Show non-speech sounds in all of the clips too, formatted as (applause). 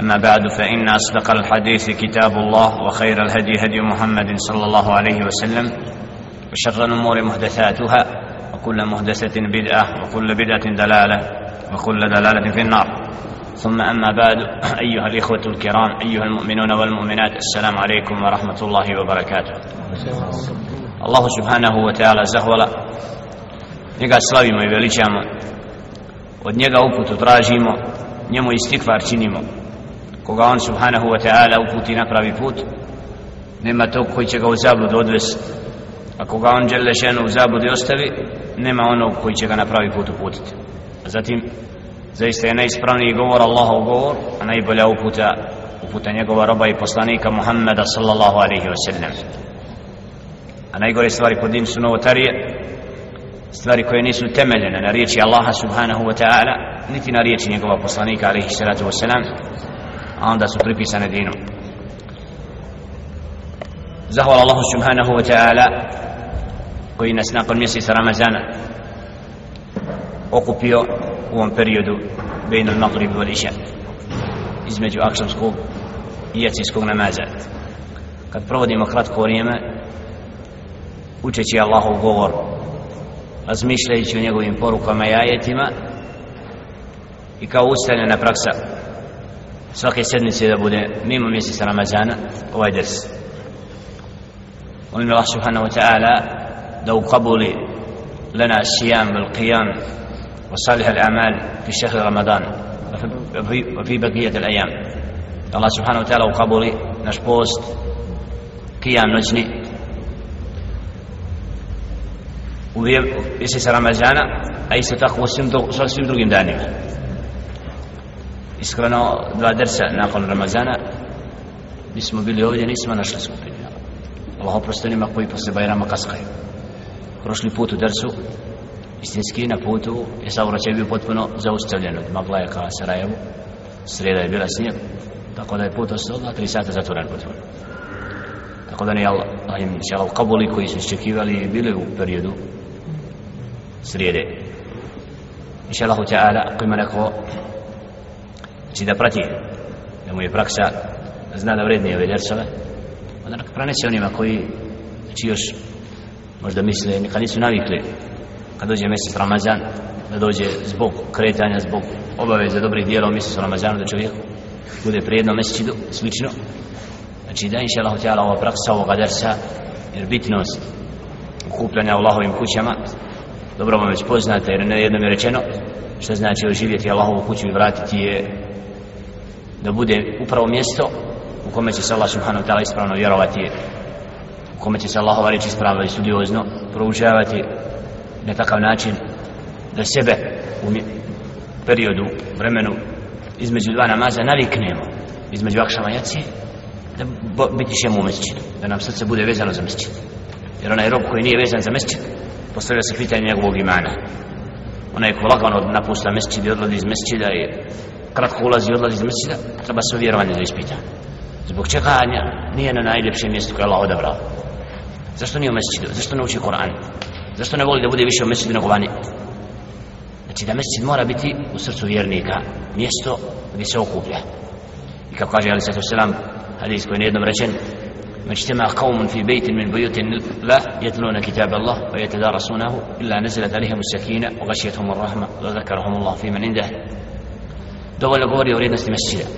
أما بعد فإن أصدق الحديث كتاب الله وخير الهدي هدي محمد صلى الله عليه وسلم وشر الأمور محدثاتها وكل محدثة بدعة وكل بدعة دلالة وكل دلالة في النار. ثم أما بعد (clears throat) أيها الإخوة الكرام أيها المؤمنون والمؤمنات السلام عليكم ورحمة الله وبركاته. الله سبحانه وتعالى زهولا. Njega slavimo i veličamo. Od njega uputu tražimo njemu istikvar činimo. Koga on subhanahu wa ta'ala uputi na pravi put nema tog koji će ga u zabludu odvesti a koga on žele ženu u zabludi ostavi nema onog koji će ga na pravi put uputiti. A zatim zaista je najispravniji govor Allahov govor a najbolja uputa uputa njegova roba i poslanika Muhammeda sallallahu alaihi wa sallam. A najgore stvari pod njim su novotarije stvari koje nisu temeljene na riječi Allaha subhanahu wa ta'ala niti na riječi njegova poslanika alaihi salatu wa sallam a onda su pripisane dinu. Zahvala Allahu subhanahu wa ta'ala koji nas nakon mjeseca Ramazana okupio u ovom periodu bejnu al-Maghrib wal Isha između akšamskog i jacijskog namaza. Kad provodimo kratko vrijeme učeći Allahov govor razmišljajući o njegovim porukama i ajetima i kao ustaljena praksa svake sedmice da bude mimo mjeseca Ramazana ovaj ders molim Allah subhanahu wa ta'ala da ukabuli lana sijam bil qiyam wa salih al amal fi šehr Ramadan wa fi bakijet al ayam Allah subhanahu wa ta'ala ukabuli naš post qiyam noćni u mjeseca Ramazana a isto tako u svim drugim danima iskreno dva dersa nakon Ramazana mi smo bili ovdje nismo našli skupinu. Allah oprosti onima koji posle Bajrama kaskaju. Prošli put u dersu istinski na putu je saobraćaj bio potpuno zaustavljen od Maglaja ka Sarajevu. Sreda je bila snijeg tako da je put ostao na tri sata zatvoren potpuno tako da ne Allah im kabuli koji su iščekivali bili u periodu srijede. Inša Allahu Teala ako ima neko znači da prati da mu je praksa zna da vrednije ove dersove onda neka pranese onima koji znači još možda misle nikad nisu navikli kad dođe mjesec Ramazan da dođe zbog kretanja zbog obaveze dobrih dijela u mjesecu Ramazanu da čovjek bude prijedno mjesečidu slično. Znači da inša Allah htjela ova praksa ovoga dersa jer bitnost ukupljanja u Allahovim kućama dobro vam već poznate jer ne jednom je rečeno što znači oživjeti Allahovu kuću i vratiti je da bude upravo mjesto u kome će se Allah subhanahu ta'ala ispravno vjerovati u kome će se Allahova reći ispravno i studiozno proučavati na takav način da sebe u periodu, vremenu između dva namaza naviknemo između akšama jaci da biti šemu u mesčinu da nam srce bude vezano za mesčid. Jer onaj rob koji nije vezan za mesčid postavlja se pitanje njegovog imana. Onaj ko lagano napusta mesčid i odlazi iz mesčida i kratko ulazi i odlazi iz mesčida treba se vjerovanje da ispita zbog čega nije na najljepšem mjestu koje je Allah odabrao zašto nije u mesčidu zašto ne uči Koran zašto ne voli da bude više u mesčidu nego vani znači da mesčid mora biti u srcu vjernika mjesto gdje se okuplja i kako kaže Ali Sato Selam hadis koji je nejednom rečen مجتمع قوم في بيت من بيوت الله يتلون كتاب الله ويتدارسونه إلا نزلت عليهم السكينة وغشيتهم الرحمة وذكرهم الله في من عنده dovoljno govori o vrijednosti mesčida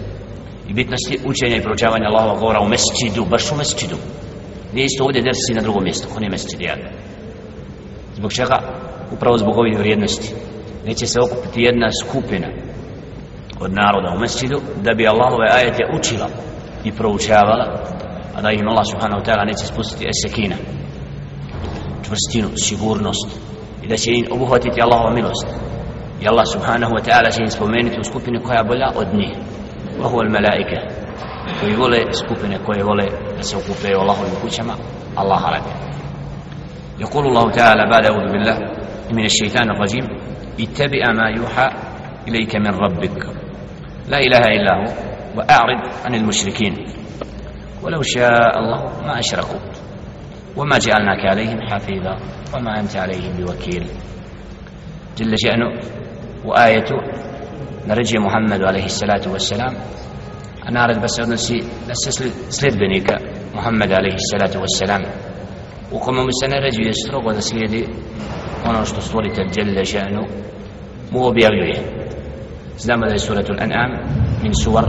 i bitnosti učenja i proučavanja Allahova govora u mesčidu, baš u mesčidu nije isto ovdje dersi na drugom mjestu, on je mesčid jedan zbog čega? upravo zbog ovih vrijednosti. Neće se okupiti jedna skupina od naroda u mesčidu da bi Allahove ajete učila i proučavala a da im Allah subhanahu wa ta'ala neće spustiti esekina čvrstinu, sigurnost i da će im obuhvatiti Allahova milost. I Allah subhanahu wa ta'ala će im spomenuti u skupini koja je bolja od njih. Wa huwa al-malaika. Koji vole skupine koje vole da se Allahovim kućama Allah يقول الله تعالى بعد أعوذ بالله من الشيطان الرجيم اتبع ما يوحى إليك من ربك لا إله إلا هو وأعرض عن المشركين ولو شاء الله ما أشركوا وما جعلناك عليهم حفيظا وما أنت عليهم بوكيل جل شأنه وآيته نرجي محمد عليه الصلاة والسلام أنا أرد بس أنسي بس سليد بنيك محمد عليه الصلاة والسلام وكما مسنا رجي يسترق وذا سليدي ono što stvoritelj Đelle še'nu mu objavljuje znamo da je suratul An'am min suvar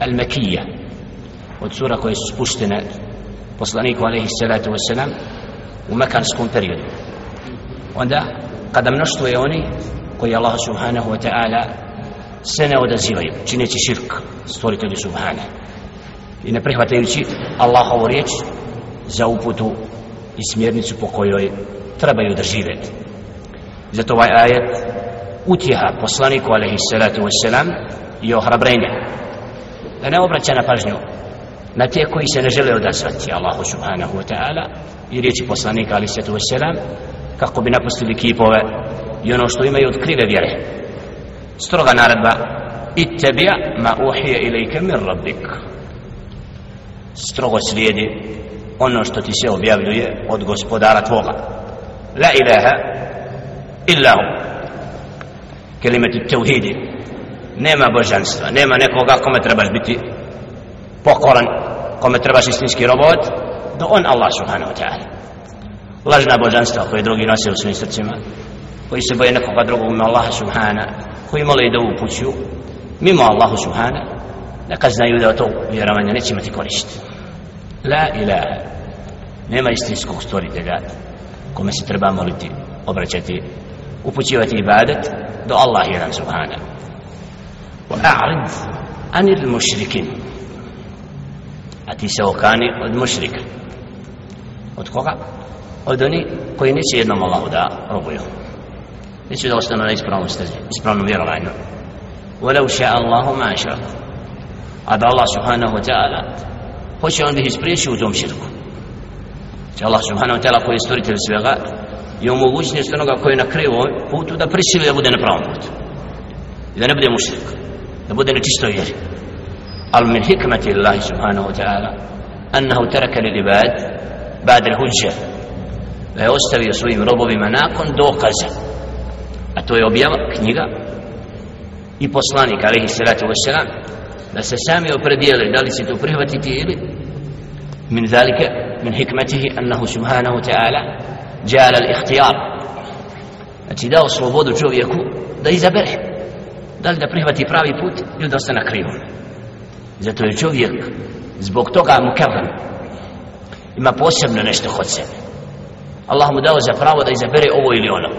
al-Makija od sura koje su spuštene poslaniku alaihi salatu wassalam u mekanskom periodu onda kada mnoštvo je oni koji Allah subhanahu wa ta'ala se ne odazivaju čineći širk stvoritelju subhana. I ne prihvatajući Allahovu riječ za uputu i smjernicu po kojoj trebaju da žive. Zato ovaj ajet utjeha poslaniku alaihi salatu wasalam i ohrabrenja. Da ne obraća na pažnju na te koji se ne žele odazvati Allahu subhanahu wa ta'ala i riječi poslanika alaihi salatu wasalam kako bi napustili kipove i ono što imaju od krive vjere. Stroga naredba ittebija ma uhije ilike min rabbik. Strogo slijedi ono što ti se objavljuje od gospodara tvoga. La ilaha illa hu. Kelimeti tevhidi. Nema božanstva nema nekoga kome trebaš biti pokoran kome trebaš istinski robot do on Allah subhanahu wa ta'ala. Lažna božanstva koje drugi nose u svojim srcima koji se boje nekoga drugog mimo Allaha subhana koji mole i da upuću mimo Allaha subhana neka znaju da to vjerovanje neće imati korist. La ilaha. Nema istinskog stvoritelja kome se treba moliti obraćati upućivati ibadet do Allah jedan subhana. Wa a'rid anil mušrikin. A ti se okani od mušrika. Od koga? od oni koji neće jednom Allahu da robuju. Neće da ostanu na ispravnom stezi ispravnom vjerovanju ولو شاء الله ما أشرك هذا الله سبحانه وتعالى hoće on da ih ispriječi u tom širku će Allah subhanahu wa ta'ala koji je stvoritelj svega i omogućnost onoga koji je na krivom putu da prisili da bude na pravom putu i da ne bude mušrik da bude na čistoj vjeri al min hikmati Allahi subhanahu wa ta'ala annahu taraka li ibad ba'd al hujja da je ostavio a to je objava knjiga i poslanik alaihi salatu wasalam da se sami opredijeli da li će to prihvatiti ili min zalike min hikmetihi annahu subhanahu wa ta'ala jala al-ikhtiyar znači dao slobodu čovjeku da izabere da li da prihvati pravi put ili da ostane krivo zato je čovjek zbog toga mu kevran ima posebno nešto kod sebe. Allah mu dao za pravo da izabere ovo ili ono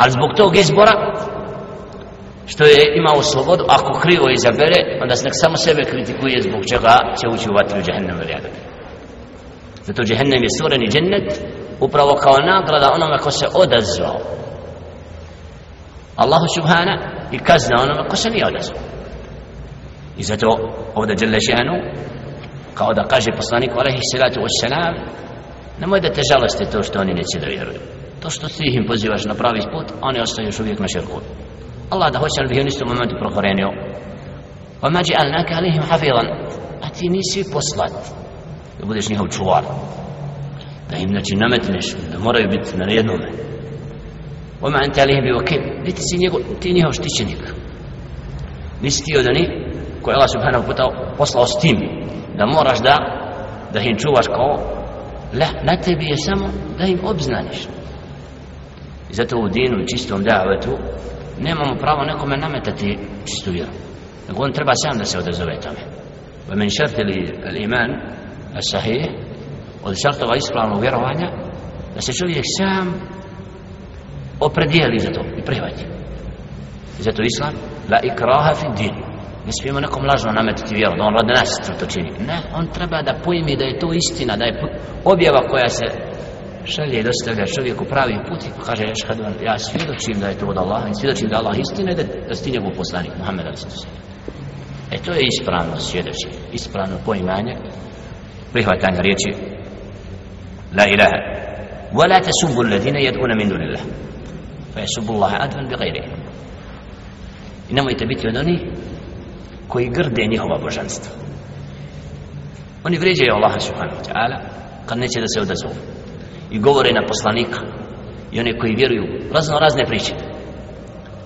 ali zbog tog izbora što je imao slobodu ako krivo izabere onda se nek samo sebe kritikuje zbog čega će ući u vatru džahennem ili adam zato džahennem je stvoreni džennet upravo kao nagrada onome ko se odazvao. Allahu subhana i kazna onome ko se nije odazvao. I zato ovdje dželle kao da kaže poslaniku alaihi salatu wassalam nemoj da te žalosti to što oni neće da vjeruju. to što ti ih pozivaš na pravi put oni ostaju još uvijek na širku Allah da hoće ali bih on isto momentu prokorenio وما جعلناك عليهم حفيظا a ti nisi poslat da budeš njihov čuvar da im znači nametneš da moraju biti na jednome وما أنت عليهم بوكيل niti si njegov, ti njihov štićenik nisi ti od oni koji Allah subhanahu wa poslao s tim da moraš da da im čuvaš kao la, na tebi je samo da im obznaniš i zato u dinu čistom davetu nemamo pravo nekome nametati čistu vjeru. Nego on treba sam da se odazove tome. Wa men šarti li iman sahih od šartova ispravnog vjerovanja da se čovjek sam opredijeli za to i prihvati. I zato islam la ikraha fi din. Ne smijemo nekom lažno nametati vjeru da on radi nas to čini. Ne, on treba da pojmi da je to istina da je objava koja se šalje i dostavlja čovjeku pravi put i kaže ja svjedočim da je to od Allaha i svjedočim da Allah istina i da, da si njegov poslanik Muhammed ali sam E to je ispravno svjedoči, ispravno poimanje, prihvatanje riječi La ilaha ولا تسبوا الذين يدعون من دون الله فيسبوا الله عدوا بغيره i nemojte biti od onih koji grde njihova božanstva oni vređaju Allaha subhanahu wa ta'ala kad neće da se odazovu i govore na poslanika. I one koji vjeruju razno razne priče.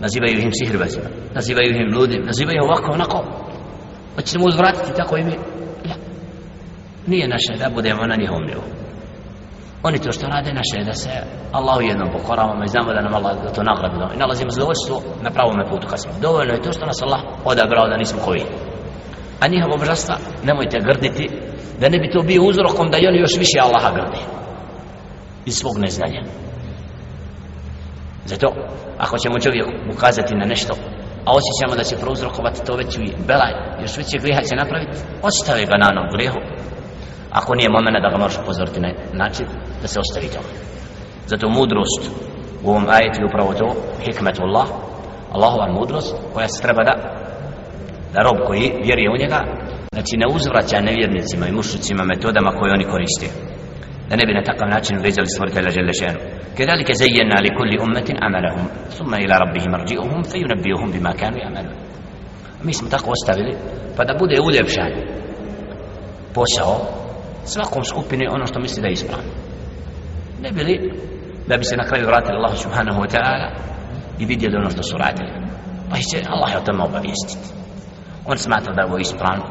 Nazivaju im sihrbazima nazivaju im ludim nazivaju ovako onako. Hoćemo uzvratiti tako ime? Ja. nije naše da budemo na njihovom nivou. Oni to što rade naše je da se Allahu jednom pokoravamo i znamo da nam Allah da to nagradu i nalazimo zadovoljstvo na pravom putu kad smo. Dovoljno je to što nas Allah odabrao da nismo koji. A njihovo božanstva nemojte grditi da ne bi to bio uzrokom da i oni još više Allaha grdi iz svog neznanja. Zato ako ćemo čovjek ukazati na nešto a osjećamo da će prouzrokovati to već i belaj još veće griha će napraviti ostavi ga na onom grihu ako nije momena da ga možeš upozoriti na način da se ostavi to. Zato mudrost u ovom ajetu je upravo to hikmetullah Allahova mudrost koja se treba da da rob koji vjeruje u njega znači ne uzvraća nevjernicima i mušicima metodama koje oni koriste. Da ne bi na takav način vezali stvoritelja žele šenu كذلك زينا لكل أمة عملهم ثم إلى ربهم مرجعهم فينبئهم بما كانوا يعملون mi smo tako ostavili pa da bude uljepšan posao svakom skupini ono što misli da je ispravno ne bili da bi se na kraju vratili Allah subhanahu wa ta'ala i vidjeli ono što su radili pa će Allah je o tome obavijestiti on smatra da je ovo ispravno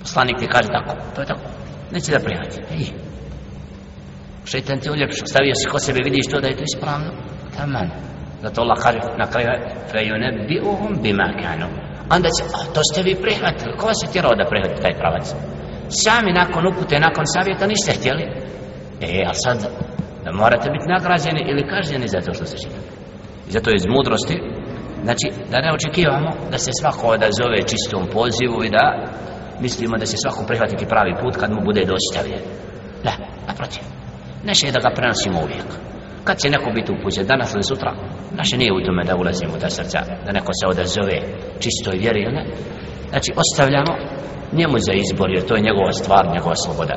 poslanik ti kaže tako to je tako neće da prihvati. Ej. Šeitan ti uljepšao. Stavio si ko sebe vidiš to da je to ispravno? Taman. Zato Allah kaže na kraju fe bima kanu. Onda će, a to ste vi prihvatili, ko vas je tjerao da prihvati taj pravac? Sami nakon upute, nakon savjeta niste htjeli. E, a sad, da morate biti nagrađeni ili kažnjeni za to što ste činili. I zato iz mudrosti, znači, da ne očekivamo da se svako odazove čistom pozivu i da mislimo da će svako prihvatiti pravi put kad mu bude dostavljen. Da, naprotiv. Naše je da ga prenosimo uvijek. Kad će neko biti upućen danas ili sutra naše nije u tome da ulazimo u ta srca da neko se odazove čistoj vjeri ili ne. Znači ostavljamo njemu za izbor jer to je njegova stvar njegova sloboda.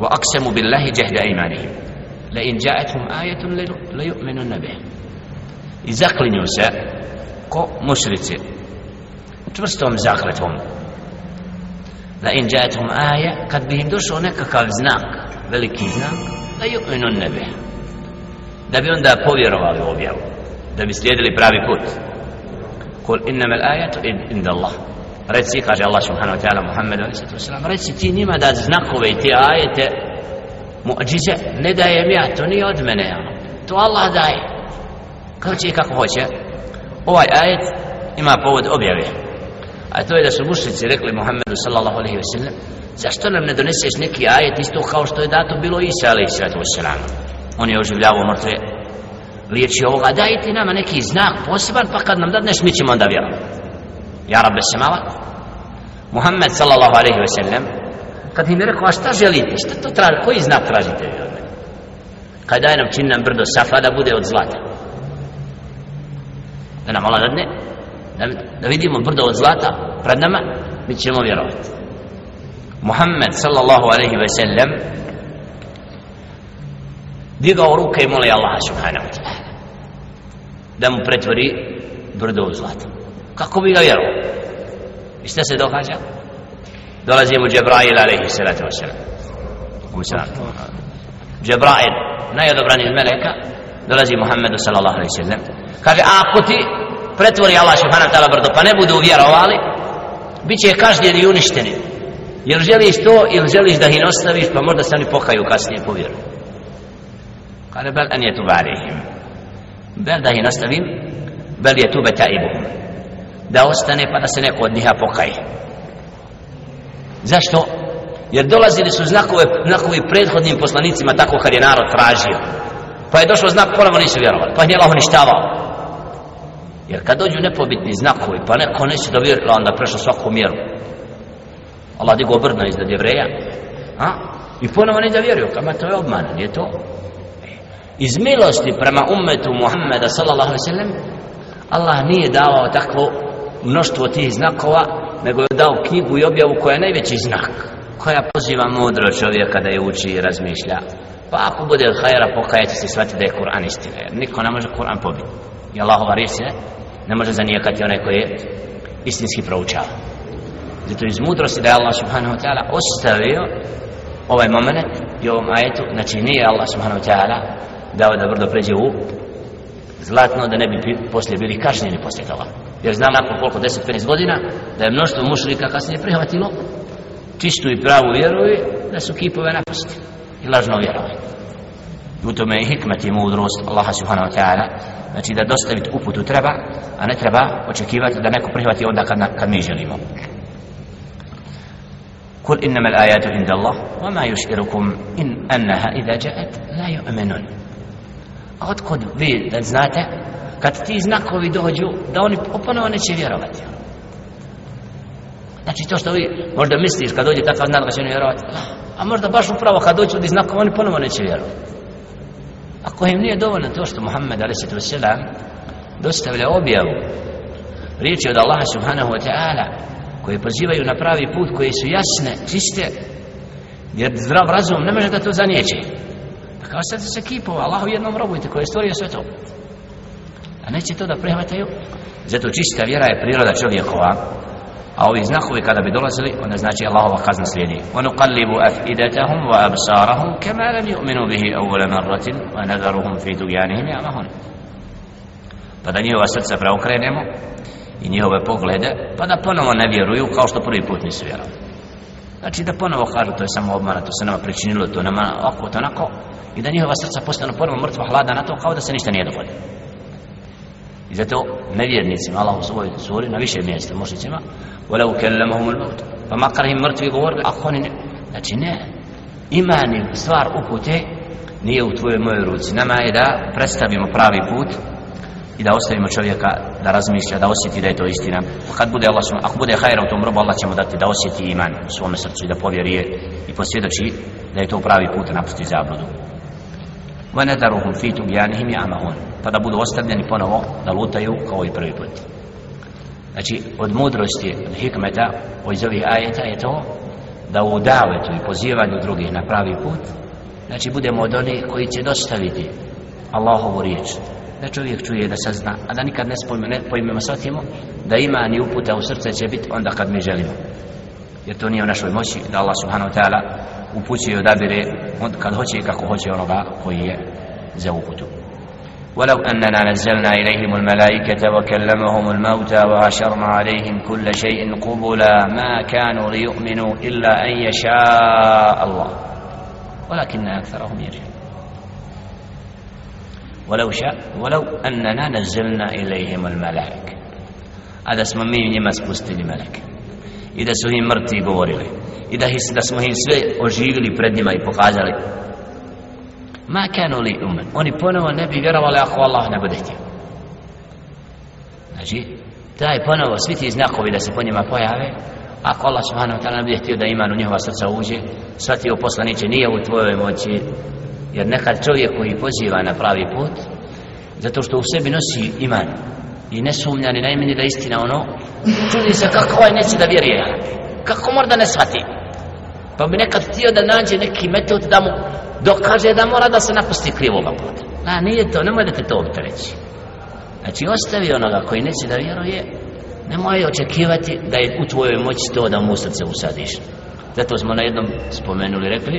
Wa aksemu billahi jahda imanihim. La in ja'atuhum ayatun la yu'minun bih. I zaklinju se ko mušrici. Čvrstom zakletvom la in ja'atuhum aya kad bi im došao nekakav znak veliki znak la yu'minun nabi da bi onda povjerovali u objavu da bi slijedili pravi put. Kul innama al-ayatu inda Allah reci kaže Allah subhanahu wa ta'ala Muhammed a.s. reci ti njima da znakove i ti ajete muđize ne dajem ja to nije od mene ono. to Allah daje. Kao će i kako hoće. Ovaj ajet ima povod objave a to je da su mušnici rekli Muhammedu sallallahu alaihi wa sallam zašto nam ne doneseš neki ajet isto kao što je dato bilo Isa alaihi sallatu wa sallam? On je oživljavao mrtve liječi ovoga dajte nama neki znak poseban pa kad nam dadneš mi ćemo onda vjerovati. Ja rabbe semala Muhammed sallallahu alaihi ve sellem kad im je rekao a šta želite? Šta to traži? Koji znak tražite vi od mene? Kad daj nam čin nam brdo safa da bude od zlata. Da nam Allah dadne? Da, da vidimo brdo od zlata pred nama mi ćemo vjerovati. Muhammed sallallahu alaihi ve sellem digao ruke i moli Allaha subhanahu wa ta'ala da mu pretvori brdo u zlato kako bi ga vjerovao? I šta se događa? Dolazi mu Džebrail alaihi salatu wa sallam. Džebrail najodobraniji meleka dolazi Muhammedu sallallahu alaihi sallam. Kaže ako ti pretvori Allah subhanahu ta'ala brdo pa ne budu vjerovali bit će kažnjeni i uništeni. Jer želiš to ili želiš da ih ostaviš pa možda se oni pokaju kasnije po vjeru. Kada bel an je tu varihim bel da ih ostavim? Bel je tu beta da ostane pa da se neko od njiha pokaje. Zašto? jer dolazili su znakove, znakovi prethodnim poslanicima tako kad je narod tražio. Pa je došlo znak kolama nisu vjerovali. Pa je Allah uništavao jer kad dođu nepobitni znakovi pa neko neće da vjerila onda prešao svaku mjeru Allah digo brdno iznad jevreja a? i ponovo ne da vjeruju kama to je obmana, nije to e, iz milosti prema ummetu Muhammeda sallallahu alaihi sallam Allah nije davao takvo mnoštvo tih znakova, nego je dao knjigu i objavu koja je najveći znak, koja poziva mudro čovjeka da je uči i razmišlja. Pa ako bude od hajera, pokajati se shvatiti da je Kur'an istina, jer niko ne može Kur'an pobiti. I Allahova riječ ne, ne može zanijekati onaj koji je istinski proučava. Zato iz mudrosti da je Allah subhanahu wa ta'ala ostavio ovaj moment i ovom ajetu, znači nije Allah subhanahu wa ta'ala dao da brdo pređe u zlatno da ne bi poslije bili kažnjeni poslije toga. Jer znam nakon koliko 10-15 godina da je mnoštvo mušlika kasnije prihvatilo čistu i pravu vjeru i da su kipove napustili i lažno vjerovanje. U tome je hikmet i mudrost Allaha subhanahu wa ta'ala znači da dostaviti uputu treba a ne treba očekivati da neko prihvati onda kad, kad mi želimo قل إنما الآيات عند الله وما يشعركم إن أنها إذا جاءت لا يؤمنون Otkud vi da znate kad ti znakovi dođu da oni oponovo neće vjerovati znači to što vi možda misliš kad dođe takav znak da će oni vjerovati. A možda baš upravo kad dođu ljudi znakova oni ponovo neće vjerovati. Ako im nije dovoljno to što Muhammed a.s. dostavlja objavu riječi od Allaha subhanahu wa ta'ala koje pozivaju na pravi put koje su jasne, čiste jer zdrav razum ne može da to zanijeće pa kao sad se kipova Allahu jednom robujte koje je stvorio sve to? A neće to da prihvataju? Zato čista vjera je priroda čovjekova a ovi znakovi kada bi dolazili onda znači Allahova kazna slijedi ونقلب أفئدتهم وأبصارهم كما لم يؤمنوا به أول مرة ونذرهم في طغيانهم يعمهون pa da njihova srca preokrenemo i njihove poglede pa da ponovo ne vjeruju kao što prvi put nisu vjerovali znači da ponovo kažu to je samo obmana to se nama pričinilo to nama oko to onako i da njihova srca postanu ponovo mrtva hlada na to kao da se ništa nije dogodilo i zato nevjernicima Allah u svojoj suri na više mjesta mušicima ولو كلمهم الموت pa makar im mrtvi govorili ako oni ne znači ne imani stvar upute nije u tvojoj mojoj ruci nama je da predstavimo pravi put i da ostavimo čovjeka da razmišlja, da osjeti da je to istina. Kad bude Allah, ako bude hajra u tom robu, Allah će mu dati da osjeti iman u svome srcu i da povjerije i posvjedoči da je to pravi put da napusti zabludu. وَنَدَرُهُمْ فِي تُبْيَانِهِمْ يَعْمَهُونَ Pa da budu ostavljeni ponovo da lutaju kao i prvi put. Znači, od mudrosti, od hikmeta, iz ovih ajeta je to da u davetu i pozivanju drugih na pravi put, znači budemo od onih koji će dostaviti Allahovu riječ, da čovjek čuje da sazna, a da nikad ne spojme, ne pojmemo shvatimo, da ima ni uputa u srce će biti onda kad mi želimo. Jer to nije u našoj moći, da Allah subhanahu wa ta'ala upućuje odabire on kad hoće kako hoće onoga koji je za uputu. ولو أننا نزلنا إليهم الملائكة وكلمهم الموتى وحشرنا عليهم كل شيء قبلا ما كانوا ليؤمنوا إلا أن يشاء الله. ولكن أكثرهم يجهلون ولو شاء ولو أننا نزلنا إليهم الملائكة. هذا اسم مين meleke i da su im mrtvi govorili i da, da smo im sve oživili pred njima i pokazali. Ma kanu li umen. Oni ponovo ne bi vjerovali ako Allah ne bude htio. Znači taj ponovo svi ti znakovi da se po njima pojave ako Allah subhanahu wa ta'ala ne bude htio da iman u njihova srca uđe shvatio poslaniće nije u tvojoj moći. Jer nekad čovjek koji poziva na pravi put zato što u sebi nosi iman i ne sumnja ni najmeni da istina ono čudi se kako ovaj neće da vjeruje. Kako mora da ne shvati? Pa bi nekad htio da nađe neki metod da mu dokaže da mora da se napusti krivoga puta. A nije to, nemoj da te to optereći. Znači ostavi onoga koji neće da vjeruje nemoj očekivati da je u tvojoj moći to da mu srce usadiš. Zato smo na jednom spomenuli rekli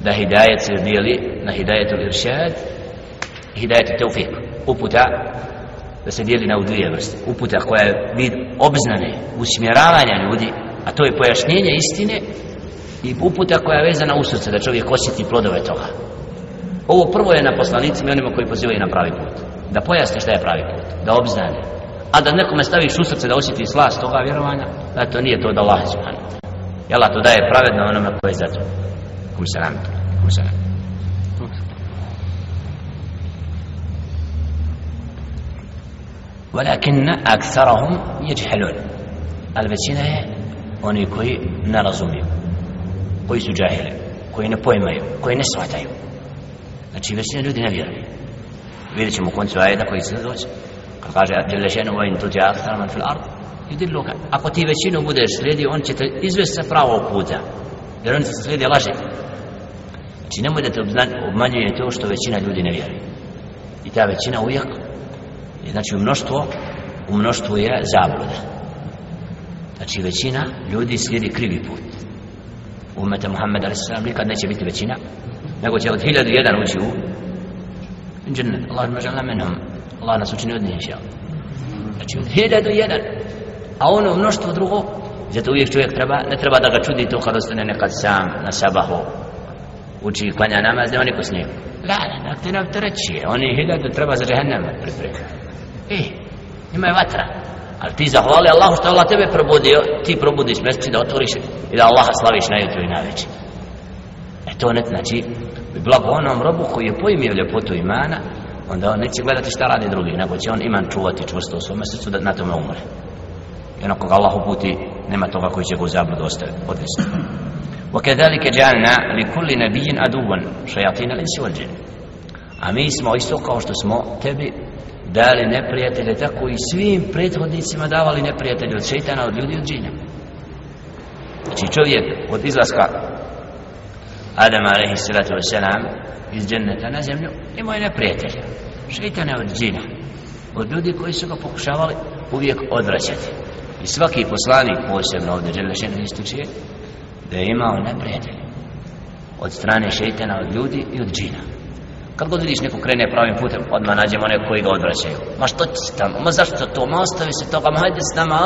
da hidajet se dijeli na hidajetu iršad i hidajetu teufik uputa da se dijeli na u dvije vrste. Uputa koja je vid obznane usmjeravanja ljudi a to je pojašnjenje istine i uputa koja je vezana u srce da čovjek osjeti plodove toga ovo prvo je na poslanicima i onima koji pozivaju na pravi put da pojasni šta je pravi put da obznane a da nekome staviš u srce da osjeti slast toga vjerovanja da to nije to da Allah subhanahu Jel to daje pravedno onome koje je za to kum salam kum salam ولكن أكثرهم يجهلون البتشينة oni koji ne razumiju koji su džahili koji ne pojmaju koji ne shvataju znači većina ljudi ne vjeruje vidjet ćemo u koncu ajeta koji se doći kad kaže Jelle šenu vojn tuđa akthar man fil ard Yudilluka. Ako ti većinu budeš slijedi, on će te izvesti sa pravog puta. Jer oni se slijedi laže. Znači nemoj da te obmanjuje to što većina ljudi ne vjeruje. I ta većina uvijek, znači u mnoštvo, u mnoštvu je zabluda. Znači većina ljudi slijedi krivi put. Umeta Muhammed a.s. nikad neće biti većina, nego će od hiljadu jedan ući u džennet. Allah me žele menhum. Allah nas učini od njih, inša. Znači od hiljadu jedan. A ono mnoštvo drugo, zato uvijek čovjek treba, ne treba da ga čudi to kad ostane nekad sam na sabahu, uči i klanja namaz, nema niko s njim. La, la, nek te ne opterećuje. Oni hiljadu treba za džehennem pripremiti. E, ima je vatra. Ali ti zahvali Allahu što Allah tebe probudio, ti probudiš mjeseci da otvoriš i da Allaha slaviš na jutru i na večer. E to ne znači, bi blago onom robu koji je pojmio ljepotu imana, onda on neće gledati šta radi drugi, nego će on iman čuvati čvrsto u svom mjesecu da na tome umre. I ono koga Allah uputi, nema toga koji će ga u zabludu ostaviti, odvesti. وكذلك جعلنا لكل نبي عدوا شياطين الانس والجن a mi smo isto kao što smo tebi dali neprijatelje tako i svim prethodnicima davali neprijatelje od šeitana, od ljudi, od džinja. Znači čovjek od izlaska Adama alaihi salatu wasalam iz dženneta na zemlju imao je neprijatelja šeitana od džina. Od ljudi koji su ga pokušavali uvijek odvraćati. I svaki poslanik posebno ovdje Đelešen ističe da je imao neprijatelje od strane šeitana od ljudi i od džina kad god vidiš neko krene pravim putem odmah nađemo neko koji ga odvraćaju. Ma što ti tamo, ma zašto to, ma ostavi se toga, ma hajde s nama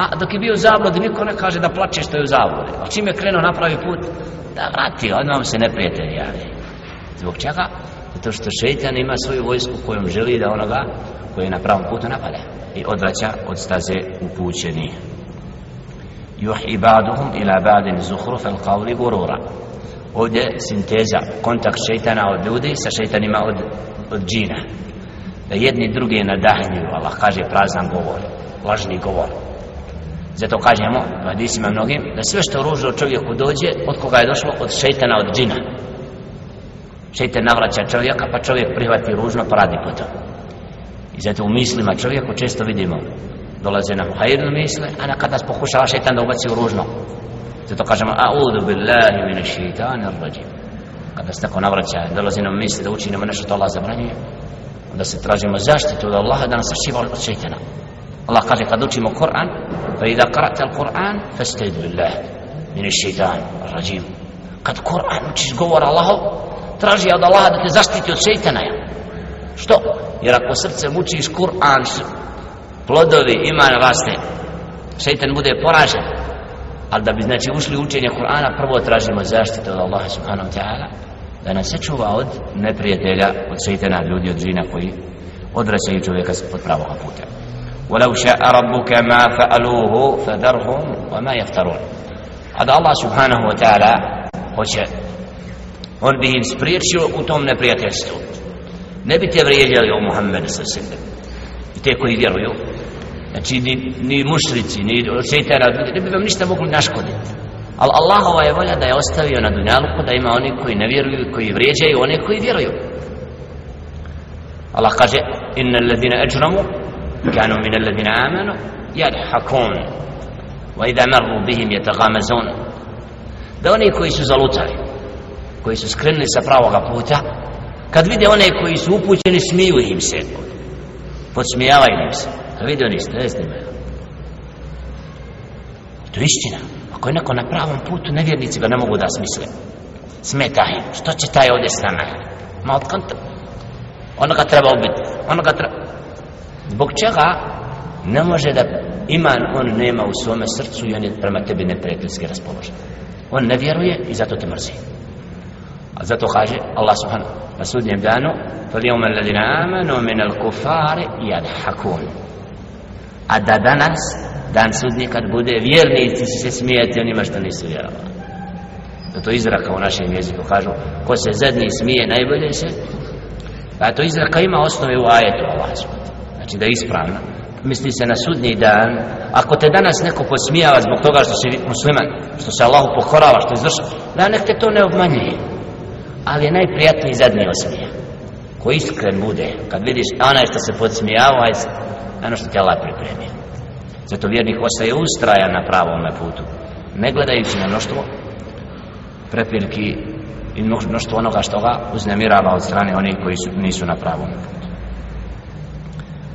a, a dok je bio u zabludi niko ne kaže da plače što je u zabludi. A čim je krenuo na pravi put da vrati, odmah mu se neprijatelj javi. Zbog čega? zato što šeitan ima svoju vojsku kojom želi da onoga koji je na pravom putu napade i odvraća od staze upućenih. Juh ibaduhum ila ba'din zukhruf al-qawli gurura ovdje sinteza kontakt šejtana od ljudi sa šejtanima od od džina. Da jedni drugi nadahnjuju Allah kaže prazan govor lažni govor. Zato kažemo u hadisima mnogim da sve što ružno čovjeku dođe od koga je došlo? Od šejtana od džina. Šejtan navraća čovjeka pa čovjek prihvati ružno pa radi potom i zato u mislima čovjeku često vidimo dolaze nam hajirne misle, a na kada pokušava šeitan da ubaci u ružno. Zato kažemo, a'udhu billahi min šeitani rajim. Kada se tako navraća, dolazi nam misli da učinimo nešto to Allah zabranjuje, onda se tražimo zaštitu od Allaha da nas sačiva od šeitana. Allah kaže kad učimo Kur'an, fa idha qara'ta al-Qur'an, fasta'id billahi min šeitani rajim. Kad Kur'an učiš govor Allahov, traži od Allaha da te zaštiti od šeitana. Što? Jer ako srce mučiš Kur'an, plodovi imana raste šeitan bude poražen ali da bi znači ušli učenje Kur'ana prvo tražimo zaštitu od Allaha subhanahu wa ta'ala da nas sačuva od neprijatelja od šeitana ljudi od žina koji odvraćaju čovjeka od pravog puta ولو شاء ربك ما فعلوه فذرهم وما يفترون هذا الله سبحانه وتعالى hoće on bi im spriječio u tom neprijateljstvu ne bi te vrijeđali o Muhammedu sallallahu i te koji vjeruju znači ni, ni mušrici, ni šeitara, ne bi vam ništa mogli naškoditi. Ali Allahova je volja da je ostavio na dunjaluku da ima oni koji ne vjeruju, koji vrijeđaju, oni koji vjeruju. Allah kaže, inna alladina ajramu, kanu min alladina amanu, yadhakun, wa idha marru bihim yataghamazun. Da oni koji su zalutali, koji su skrenuli sa pravoga puta, kad vide one koji su upućeni, smiju im se, podsmijavaju im se. A vidio niste, ne snimaju. To je istina. Ako je neko na pravom putu, nevjernici ga ne mogu da smisle. Smeta im. Što će taj ovdje s nama? Ma od konta. Ono ga treba ubiti. Ono ga treba... Zbog čega ne može da iman on nema u svome srcu i on je prema tebi neprijateljski raspoložen. On ne vjeruje i zato te mrzi. A zato kaže Allah subhanahu na sudnjem danu فَلْيَوْمَ الَّذِينَ آمَنُوا مِنَ الْكُفَارِ يَدْحَكُونَ a da danas dan sudnji kad bude vjernici se smijeti onima što nisu vjerovali. Zato izraka u našem jeziku kažu ko se zadnji smije najbolje se. A to izraka ima osnove u ajetu Allah znači da je ispravno misli se na sudnji dan. Ako te danas neko posmijava zbog toga što si musliman što se Allahu pokorava što izvrša da nek te to ne obmanjuje. Ali je najprijatniji zadnji osmija ko iskren bude kad vidiš onaj što se podsmijava ono što ti Allah pripremio zato vjernik ostaje ustrajan na pravom putu ne gledajući na mnoštvo prepirki i mnoštvo onoga što ga uznemirava od strane onih koji su, nisu na pravom putu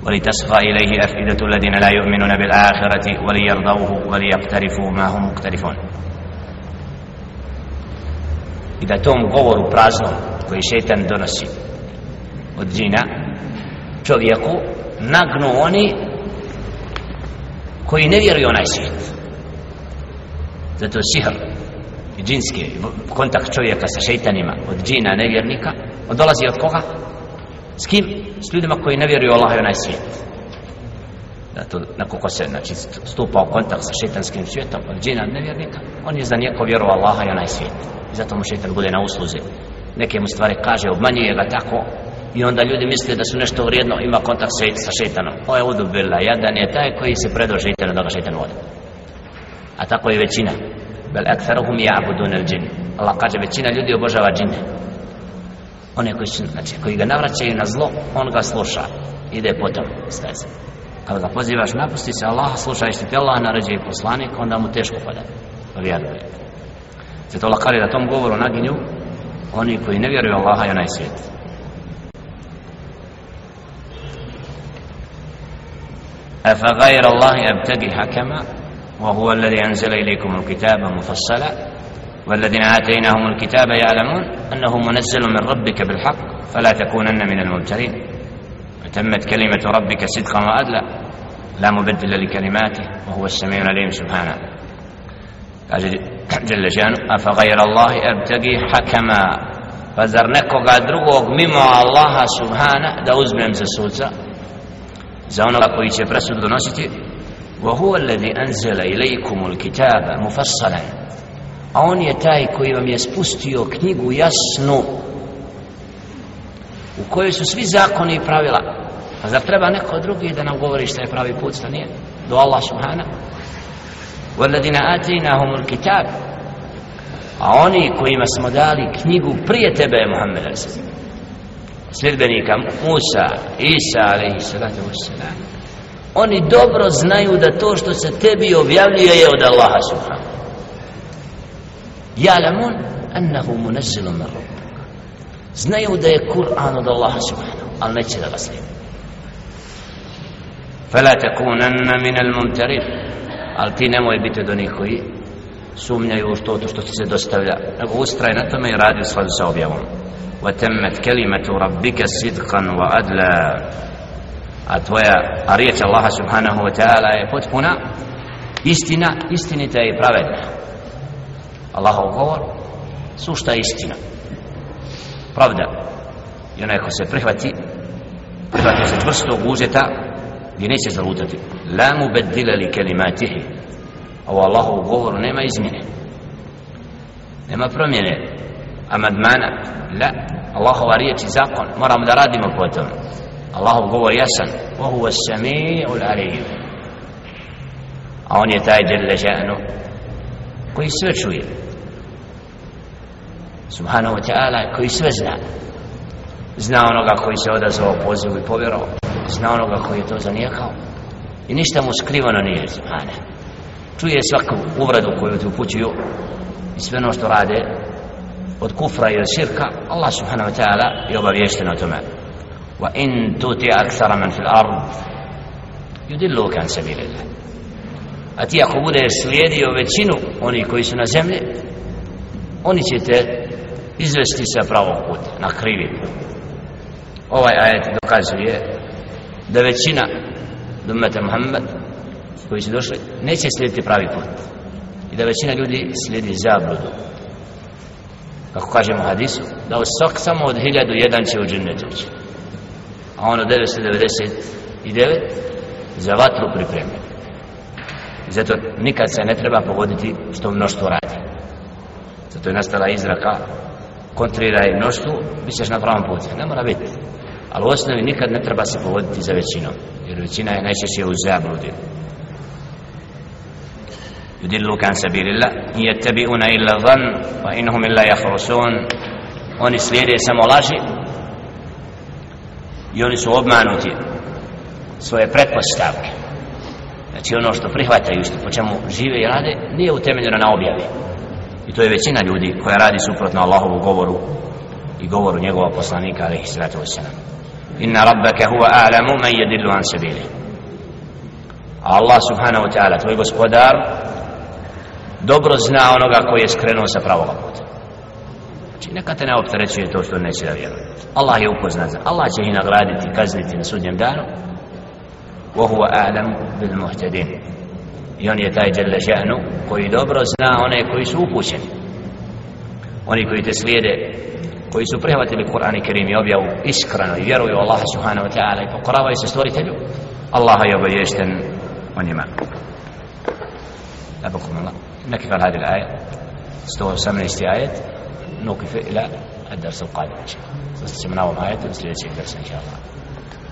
ولتصغى إليه أفئدة الذين لا يؤمنون بالآخرة وليرضوه وليقترفوا ما هم مقترفون i da tom govoru praznom koji šetan donosi od džina čovjeku nagnu oni koji ne vjeruju onaj svijet zato sihr i džinski kontakt čovjeka sa šeitanima od džina nevjernika on dolazi od koga? s kim? s ljudima koji ne vjeruju Allah i onaj svijet zato nakon se znači, stupa u kontakt sa šeitanskim svijetom od džina nevjernika on je za njeko vjeru Allaha i onaj svijet i zato mu šeitan bude na usluzi neke mu stvari kaže, obmanjuje ga tako i onda ljudi misle da su nešto vrijedno ima kontakt sa šeitanom. O je udubila, jadan je taj koji se predao šeitanu da ga šeitan vodi. A tako je većina. Bel aktharuhum ja'budun al-jin Allah kaže većina ljudi obožava džine one koji su znači koji ga navraćaju na zlo on ga sluša. Ide potom steze kada ga pozivaš napusti se Allah slušaj što ti Allah naređuje poslanik onda mu teško pada. Vjeruje. Zato Allah kaže da tom govoru naginju oni koji ne vjeruju Allaha i onaj svijet. أفغير الله أبتغي حكما؟ وهو الذي أنزل إليكم الكتاب مفصلا. والذين آتيناهم الكتاب يعلمون أنه منزل من ربك بالحق فلا تكونن من الممترين. وتمت كلمة ربك صدقا وأدلا لا مبدل لكلماته وهو السميع العليم سبحانه. (clears throat) جل شأنه أفغير الله أبتغي حكما. فزر nekoga drugog mimo Allaha subhana da za onoga koji će presud donositi وهو الذي أنزل إليكم الكتاب مفصلا a on je taj koji vam je spustio knjigu jasnu u kojoj su svi zakoni i pravila a zar treba neko drugi da nam govori šta je pravi put šta nije do Allah subhana والذين آتيناهم الكتاب a oni kojima smo dali knjigu prije tebe Muhammed sljedbenika Musa Isa alaihi salatu wassalam. Oni dobro znaju da to što se tebi objavljuje je od Allaha subhanahu. Ja'lamun annahu munazzilun min rabbik. Znaju da je Kur'an od Allaha subhanahu al neće da ga slijedi fala takunanna min al mumtarin al ti nemoj biti od onih koji sumnjaju u što to što ti se dostavlja. Nego ustraj na tome i radi u skladu sa objavom. وتمت كلمة ربك صدقا وعدلا a tvoja a riječ Allaha subhanahu wa ta'ala je potpuna istina, istinita i pravedna Allahov govor sušta istina pravda i onaj ko se prihvati prihvati se čvrstog uzeta gdje neće zalutati la mu bedila li kelimatihi ovo Allahov govor nema izmjene nema promjene amadmana la Allahova riječ i zakon moramo da radimo po tome Allahov govor jasan وهو السميع العليم a on je taj djelle žanu koji sve čuje subhanahu wa ta'ala koji sve zna zna onoga koji se odazvao pozivu i povjerao zna onoga koji je to zanijekao i ništa mu skrivano nije subhana čuje svaku uvredu koju ti upućuju i sve ono što rade od kufra i od širka Allah subhanahu wa ta'ala je obavješten o tome وإن تطع أكثر من في الأرض يدلوك عن سبيل الله a ti ako budeš slijedio većinu oni koji su na zemlji oni će te izvesti sa pravog puta na krivi ovaj ajet dokazuje da većina dumeta Muhammed koji su došli neće slijediti pravi put i da većina ljudi slijedi zabludu kako kažemo hadisu da u svak samo od hiljadu jedan će u džennet ući? A ono 999 za vatru pripremljen zato nikad se ne treba pogoditi što mnoštvo radi. Zato je nastala izraka kontriraj mnoštvu bit ćeš na pravom putu. Ne mora biti. Ali u osnovi nikad ne treba se pogoditi za većinom jer većina je najčešće u zabludi يدلوك عن سبيل الله إن يتبعون إلا ظن وإنهم إلا يخرسون oni slijede samo laži i oni su obmanuti svoje pretpostavke znači ono što prihvataju što po čemu žive i rade nije utemeljeno na objavi i to je većina ljudi koja radi suprotno Allahovu govoru i govoru njegova poslanika alaihi sallatu wasalam inna rabbaka huwa a'lamu man yadillu an sabili Allah subhanahu wa ta'ala tvoj gospodar dobro zna onoga koji je skrenuo sa pravog puta znači neka te ne opterećuje to što neće da vjeruje Allah je upoznat Allah će ih nagraditi kazniti na sudnjem danu وهو أعلم بالمهتدين i on je taj dželle še'nu koji dobro zna one koji su upućeni oni koji te slijede koji su prihvatili Kur'an i Kerim i objavu iskreno i vjeruju Allah subhanahu wa ta'ala i pokoravaju se stvoritelju Allah je obavješten o njima أبقكم الله نكف على هذه الآية. 118 آية. نوقف إلى الدرس القادم إن شاء الله. سنستمناهم آية. ونسلي الدرس إن شاء الله.